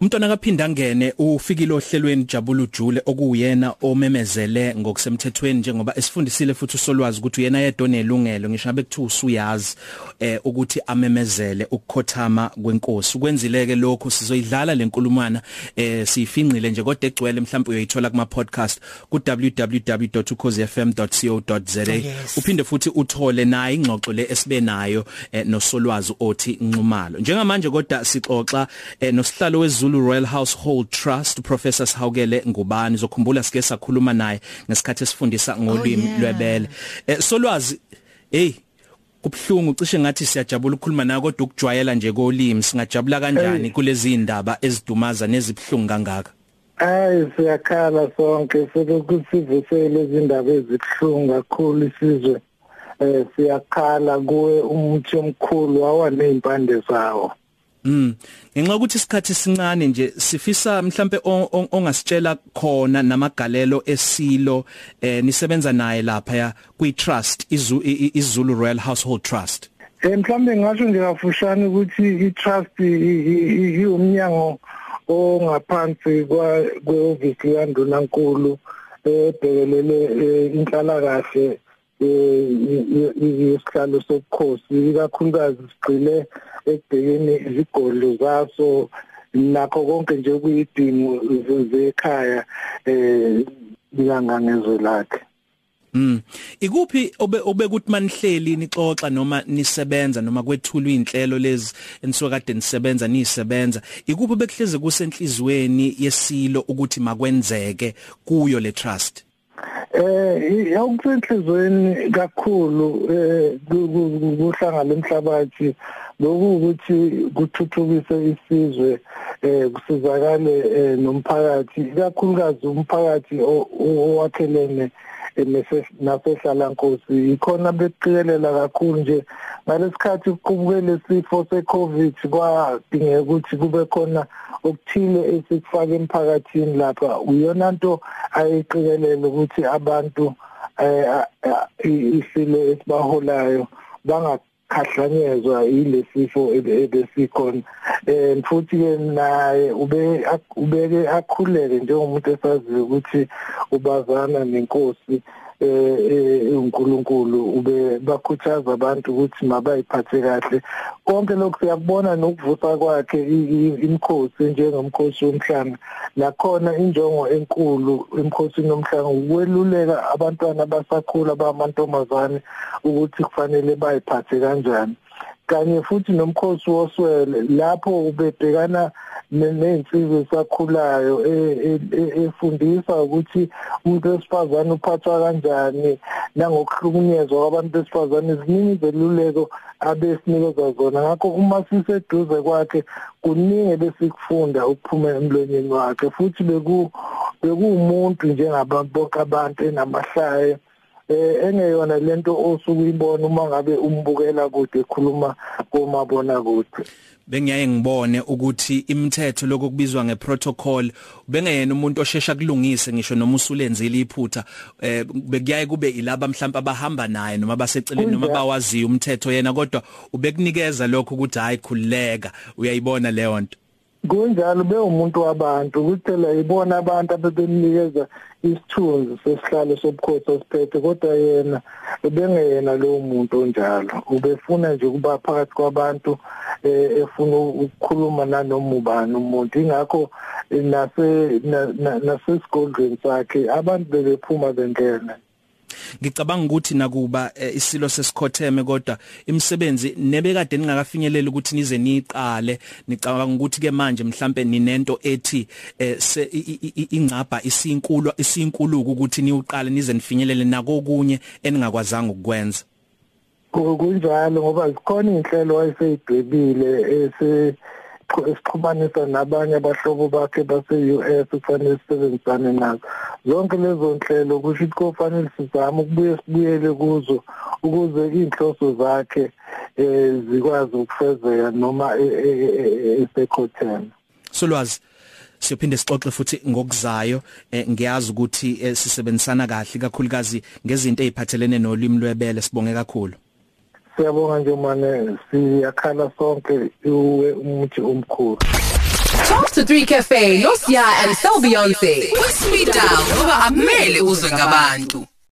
Umntwana kaphinda ngene ufikile ohlelweni Jabulu Jule okuyena omemezele ngokusemthethweni njengoba esifundisile futhi usolwazi ukuthi uyena yedwa onelungelo. Ngisho ngabe kuthiwa usuyazi eh ukuthi amemezele ukukhothama kwenkosi. Ukwenzileke lokho sizoyidlala lenkulumana eh siyifinqile nje kodwa egcwele mhlawumbe uyoyithola kuma podcast ku www.ukhozifm.co.za uphinde futhi uthole naye ingxoxo le esibe nayo eh, nosolwazi othi nxumalo. Njengamanje kodwa sixoxa eh, nosihlalo weZulu Royal Household Trust Professor Sihawukele Ngubani zokhumbula sike sakhuluma naye ngesikhathi esifundisa ngolimi oh, yeah. lwebele. Eh, solwazi hey kubhlungu cishe ngathi siyajabula ukukhuluma nawe kodwa ukujwayela nje kolimi singajabula kanjani kulezi indaba ezidumaza nezibhlungu kangaka? Hayi siyakhala sonke sokuthi lezi indaba ezibhlungu kakhulu isizwe. Eh siyakhala kuwe umuthi omkhulu awaneimpande zawo. Mm. Ngenxa ukuthi isikhathi sincane nje sifisa mhlambe ongasitshela khona namagalelo esilo eh nisebenza naye lapha ya kwi trust iZulu Royal Household Trust. Eh mhlambe ngasho nje kafushane ukuthi i trust iumnyango ongaphansi kwa kweofisi yaNdunankulu ebhekelele eh, inhlalakahle isihlalo sobukhosi ikakhulukazi sigcile ekubhekeni izigodlo zaso. Nakho konke nje kuyidingo zekhaya eh likangangezwe lakhe. Mm. Ikuphi obe obekuthi manihleli nixoxa noma nisebenza noma kwethulwa inhlelo lezi enisokade nisebenza nisebenza ikuphi bekuhleze kusenhlizweni yesilo ukuthi makwenzeke kuyo le trust? Eh yawusenhlizweni kakhulu eh kuhlangana emhlabathi lokhu ukuthi kuthuthukise isizwe eh kusizakale eh, nomphakathi kakhulukazi umphakathi owakhelene nasehlala nkosi ikhona beqikelela kakhulu nje ngalesikhathi kuqhubukele sifo secovid kwadingeka ukuthi kube khona okuthile esikufaka emphakathini lapha. Uyona nto ayiqikelele ukuthi abantu eh isile esibaholayo banga khahlanezwa ilesifo ebesikhona eh futhi ke naye ube ubeke akhuleke njengomuntu esaziyo ukuthi ubazana nenkosi. Eh uNkulunkulu ube bakhuthaza abantu ukuthi mabayiphathe kahle. Konke lokhu siyakubona nokuvusa kwakhe imkhosi njengomkhosi womhlanga. Nakhona injongo enkulu emkhosini womhlanga ukweluleka abantwana abasakhula abamantombazane ukuthi kufanele bayiphathe kanjani. Kanye futhi nomkhosi woswele lapho ubebhekana nezinsizwe esakhulayo e, e, e, efundisa ukuthi umuntu wesifazane uphathwa kanjani nangokuhlukunyezwa kwabantu besifazane ziningi izeluleko abesinikeza zona. Ngakho uma siseduze kwakhe kuningi besikufunda ukuphuma emlonyeni wakhe futhi beku bekuwumuntu njengabantu bonke abantu enamahlaya. Eh engeyona lento osukuyibona uma ngabe umbukela kude ekhuluma komabona kude bengiyaye ngibone ukuthi imithetho lokubizwa ngeprotocol bengeyena umuntu oshesha kulungise ngisho noma usulenzile iphutha eh bekuyaye kube ilaba mhlawumbe abahamba naye noma baseceleni noma bawaziyo umthetho yena kodwa ubekunikeza lokho ukuthi hayi khulileka uyayibona leyo nto? Kunjalo bewumuntu wabantu? Kuthela ibona abantu abebemnikeza isithunzi sesihlalo sobukhosi osiphethe kodwa yena ebengeyena lowo muntu onjalo. Ubefuna nje ukuba phakathi kwabantu eh, efuna ukukhuluma nanoma ubani umuntu. Ingakho nase nasesigodlweni sakhe abantu bebephuma bengena. Ngicabanga ukuthi nakuba eh, isilo sesikhotheme kodwa imisebenzi nebekade ningakafinyelela ukuthi nize niqale nicabanga ukuthi ke manje mhlambe ninento ethi eh, ingcaba isinkulu isinkuluku ukuthi niuqale nize nifinyelele nakokunye eningakwazanga ukukwenza. Kunjalo ngoba zikhona inhlelo wayeseyidwebile ese esixhumanisa nabanye abahlobo bakhe base-US kufanele sisebenzisane nazo. Zonke lezo nhlelo kusho ukuthi kofanele sizame ukubuye sibuyele kuzo ukuze iy'nhloso zakhe um zikwazi ukufezeka noma esekhothema solwazi siyophinde sixoxe futhi ngokuzayo. Eh, ngiyazi ukuthi eh, sisebenzisana kahle kakhulukazi ngezinto eziphathelene nolimi lwebele sibonge kakhulu. Siyabonga nje manje siyakhala sonke uwe umuthi omkhulu to 3 Cafe, no Sia and Sel Beyonce. Speed down ngoba amele uzwe ngabantu.